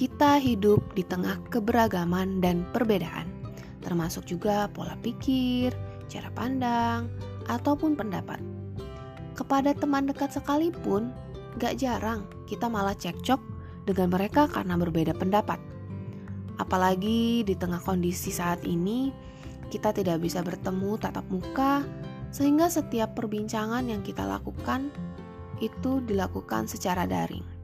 kita hidup di tengah keberagaman dan perbedaan, termasuk juga pola pikir, cara pandang, ataupun pendapat. Kepada teman dekat sekalipun, gak jarang kita malah cekcok dengan mereka karena berbeda pendapat. Apalagi di tengah kondisi saat ini, kita tidak bisa bertemu tatap muka, sehingga setiap perbincangan yang kita lakukan itu dilakukan secara daring.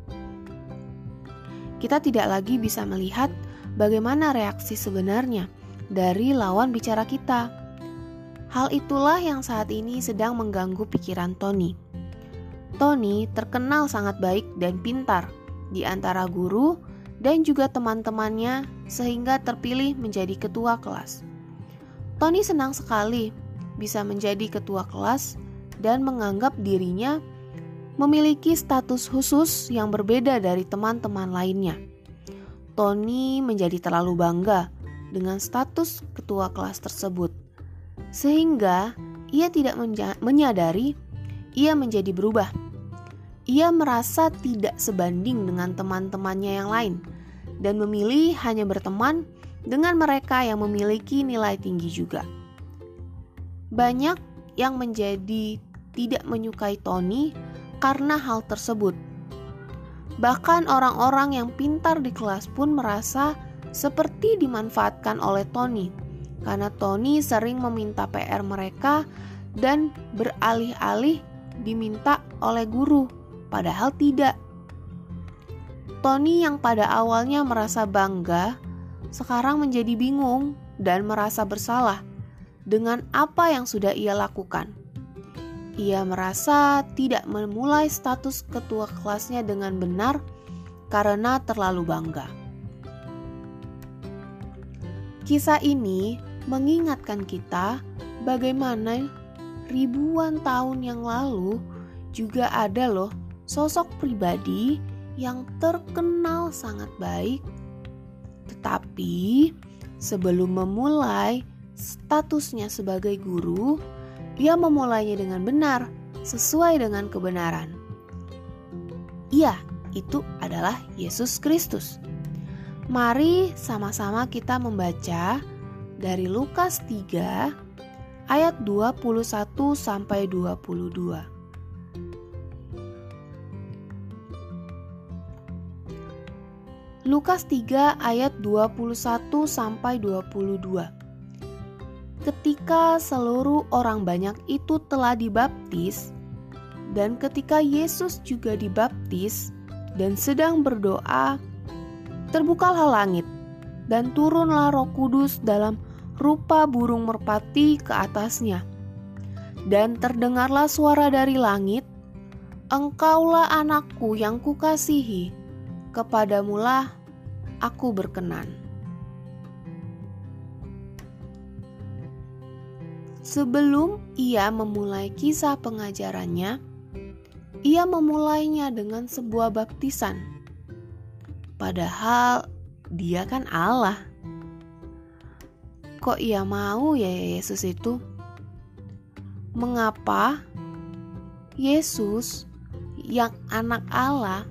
Kita tidak lagi bisa melihat bagaimana reaksi sebenarnya dari lawan bicara kita. Hal itulah yang saat ini sedang mengganggu pikiran Tony. Tony terkenal sangat baik dan pintar di antara guru dan juga teman-temannya sehingga terpilih menjadi ketua kelas. Tony senang sekali bisa menjadi ketua kelas dan menganggap dirinya memiliki status khusus yang berbeda dari teman-teman lainnya. Tony menjadi terlalu bangga dengan status ketua kelas tersebut, sehingga ia tidak menyadari ia menjadi berubah ia merasa tidak sebanding dengan teman-temannya yang lain dan memilih hanya berteman dengan mereka yang memiliki nilai tinggi juga. Banyak yang menjadi tidak menyukai Tony karena hal tersebut. Bahkan orang-orang yang pintar di kelas pun merasa seperti dimanfaatkan oleh Tony karena Tony sering meminta PR mereka dan beralih-alih diminta oleh guru padahal tidak. Tony yang pada awalnya merasa bangga, sekarang menjadi bingung dan merasa bersalah dengan apa yang sudah ia lakukan. Ia merasa tidak memulai status ketua kelasnya dengan benar karena terlalu bangga. Kisah ini mengingatkan kita bagaimana ribuan tahun yang lalu juga ada loh sosok pribadi yang terkenal sangat baik, tetapi sebelum memulai statusnya sebagai guru, ia memulainya dengan benar sesuai dengan kebenaran. Ia itu adalah Yesus Kristus. Mari sama-sama kita membaca dari Lukas 3 ayat 21 sampai 22. Lukas 3 ayat 21 sampai 22. Ketika seluruh orang banyak itu telah dibaptis dan ketika Yesus juga dibaptis dan sedang berdoa, terbukalah langit dan turunlah Roh Kudus dalam rupa burung merpati ke atasnya. Dan terdengarlah suara dari langit, Engkaulah anakku yang kukasihi, kepadamulah aku berkenan. Sebelum ia memulai kisah pengajarannya, ia memulainya dengan sebuah baptisan. Padahal dia kan Allah. Kok ia mau ya Yesus itu? Mengapa Yesus yang anak Allah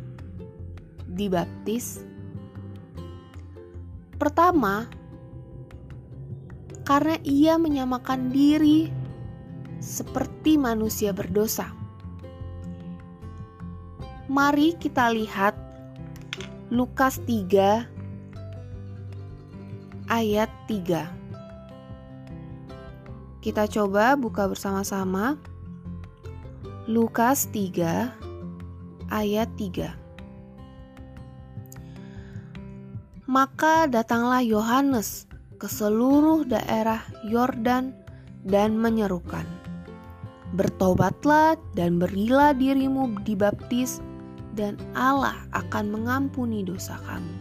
dibaptis? Pertama, karena ia menyamakan diri seperti manusia berdosa. Mari kita lihat Lukas 3 ayat 3. Kita coba buka bersama-sama Lukas 3 ayat 3. Maka datanglah Yohanes ke seluruh daerah Yordan dan menyerukan, "Bertobatlah dan berilah dirimu dibaptis, dan Allah akan mengampuni dosa kamu."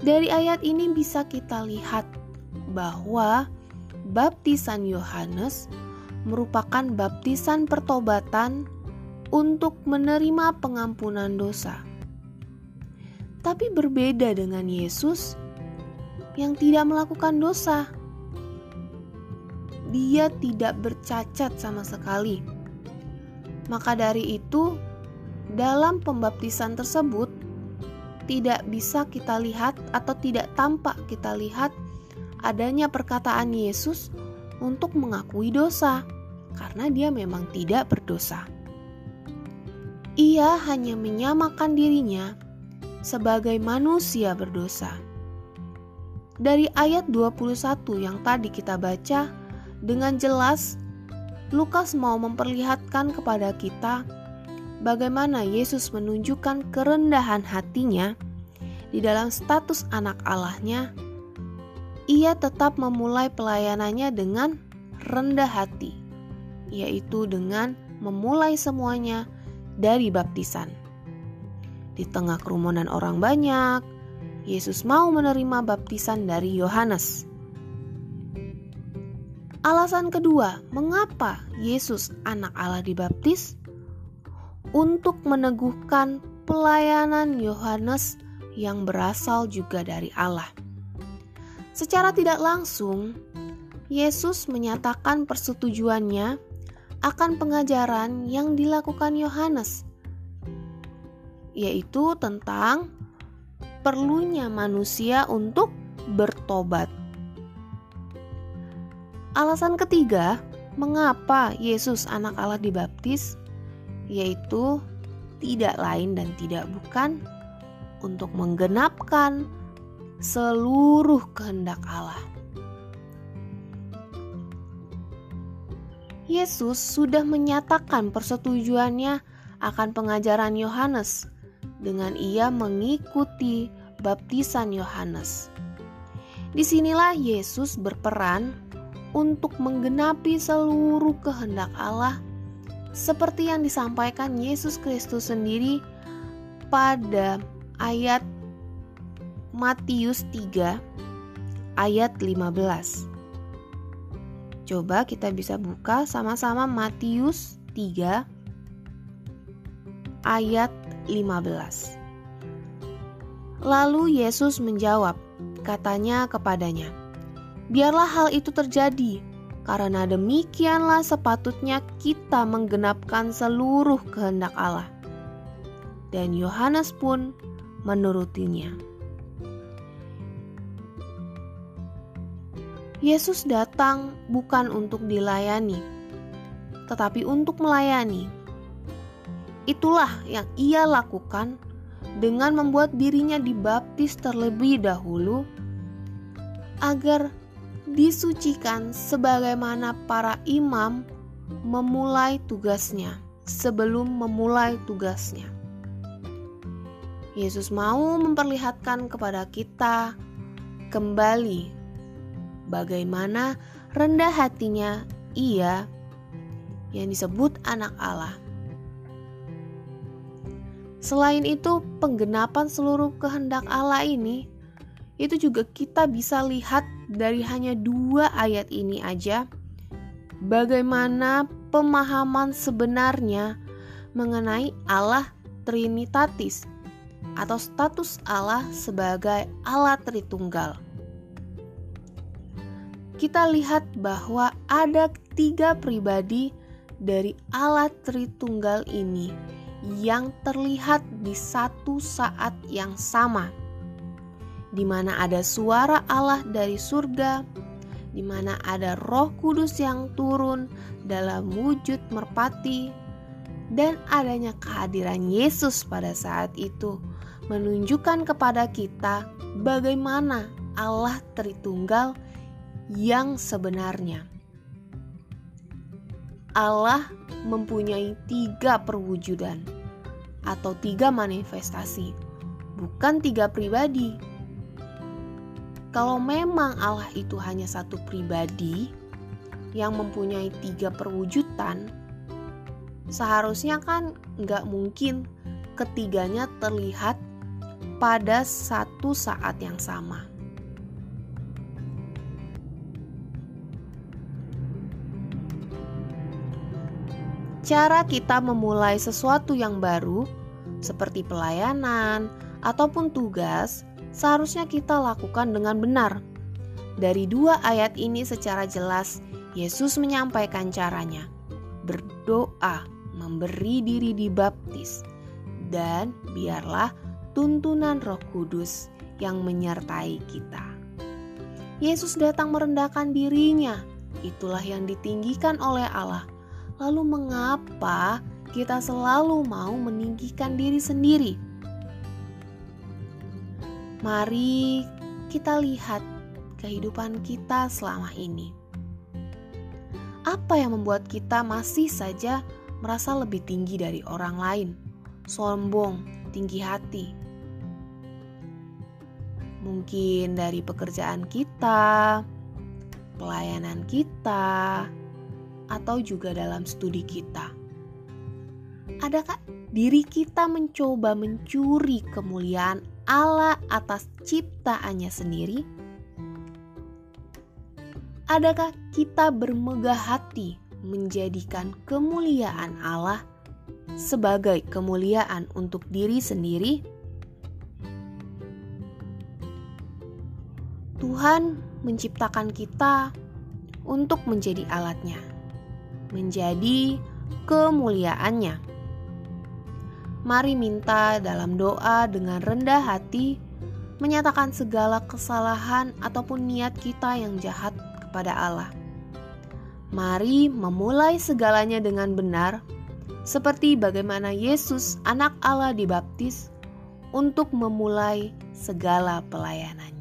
Dari ayat ini bisa kita lihat bahwa baptisan Yohanes merupakan baptisan pertobatan untuk menerima pengampunan dosa tapi berbeda dengan Yesus yang tidak melakukan dosa. Dia tidak bercacat sama sekali. Maka dari itu, dalam pembaptisan tersebut tidak bisa kita lihat atau tidak tampak kita lihat adanya perkataan Yesus untuk mengakui dosa, karena dia memang tidak berdosa. Ia hanya menyamakan dirinya sebagai manusia berdosa. Dari ayat 21 yang tadi kita baca, dengan jelas Lukas mau memperlihatkan kepada kita bagaimana Yesus menunjukkan kerendahan hatinya di dalam status anak Allahnya. Ia tetap memulai pelayanannya dengan rendah hati, yaitu dengan memulai semuanya dari baptisan. Di tengah kerumunan orang banyak, Yesus mau menerima baptisan dari Yohanes. Alasan kedua, mengapa Yesus, Anak Allah, dibaptis? Untuk meneguhkan pelayanan Yohanes yang berasal juga dari Allah. Secara tidak langsung, Yesus menyatakan persetujuannya akan pengajaran yang dilakukan Yohanes, yaitu tentang perlunya manusia untuk bertobat. Alasan ketiga, mengapa Yesus, Anak Allah, dibaptis, yaitu tidak lain dan tidak bukan untuk menggenapkan seluruh kehendak Allah. Yesus sudah menyatakan persetujuannya akan pengajaran Yohanes dengan ia mengikuti baptisan Yohanes. Di sinilah Yesus berperan untuk menggenapi seluruh kehendak Allah seperti yang disampaikan Yesus Kristus sendiri pada ayat Matius 3 ayat 15. Coba kita bisa buka sama-sama Matius 3 ayat 15. Lalu Yesus menjawab, katanya kepadanya, "Biarlah hal itu terjadi, karena demikianlah sepatutnya kita menggenapkan seluruh kehendak Allah." Dan Yohanes pun menurutinya. Yesus datang bukan untuk dilayani, tetapi untuk melayani. Itulah yang ia lakukan dengan membuat dirinya dibaptis terlebih dahulu, agar disucikan sebagaimana para imam memulai tugasnya sebelum memulai tugasnya. Yesus mau memperlihatkan kepada kita kembali bagaimana rendah hatinya ia yang disebut anak Allah. Selain itu, penggenapan seluruh kehendak Allah ini itu juga kita bisa lihat dari hanya dua ayat ini aja. Bagaimana pemahaman sebenarnya mengenai Allah Trinitatis atau status Allah sebagai Allah Tritunggal. Kita lihat bahwa ada tiga pribadi dari Allah Tritunggal ini yang terlihat di satu saat yang sama, di mana ada suara Allah dari surga, di mana ada Roh Kudus yang turun dalam wujud merpati, dan adanya kehadiran Yesus pada saat itu menunjukkan kepada kita bagaimana Allah Tritunggal yang sebenarnya. Allah mempunyai tiga perwujudan atau tiga manifestasi, bukan tiga pribadi. Kalau memang Allah itu hanya satu pribadi yang mempunyai tiga perwujudan, seharusnya kan nggak mungkin ketiganya terlihat pada satu saat yang sama. Cara kita memulai sesuatu yang baru, seperti pelayanan ataupun tugas, seharusnya kita lakukan dengan benar. Dari dua ayat ini, secara jelas Yesus menyampaikan caranya: berdoa, memberi diri dibaptis, dan biarlah tuntunan Roh Kudus yang menyertai kita. Yesus datang merendahkan dirinya, itulah yang ditinggikan oleh Allah. Lalu, mengapa kita selalu mau meninggikan diri sendiri? Mari kita lihat kehidupan kita selama ini. Apa yang membuat kita masih saja merasa lebih tinggi dari orang lain, sombong, tinggi hati? Mungkin dari pekerjaan kita, pelayanan kita, atau juga dalam studi kita. Adakah diri kita mencoba mencuri kemuliaan Allah atas ciptaannya sendiri? Adakah kita bermegah hati menjadikan kemuliaan Allah sebagai kemuliaan untuk diri sendiri? Tuhan menciptakan kita untuk menjadi alatnya, menjadi kemuliaannya. Mari minta dalam doa dengan rendah hati, menyatakan segala kesalahan ataupun niat kita yang jahat kepada Allah. Mari memulai segalanya dengan benar, seperti bagaimana Yesus, Anak Allah, dibaptis untuk memulai segala pelayanannya.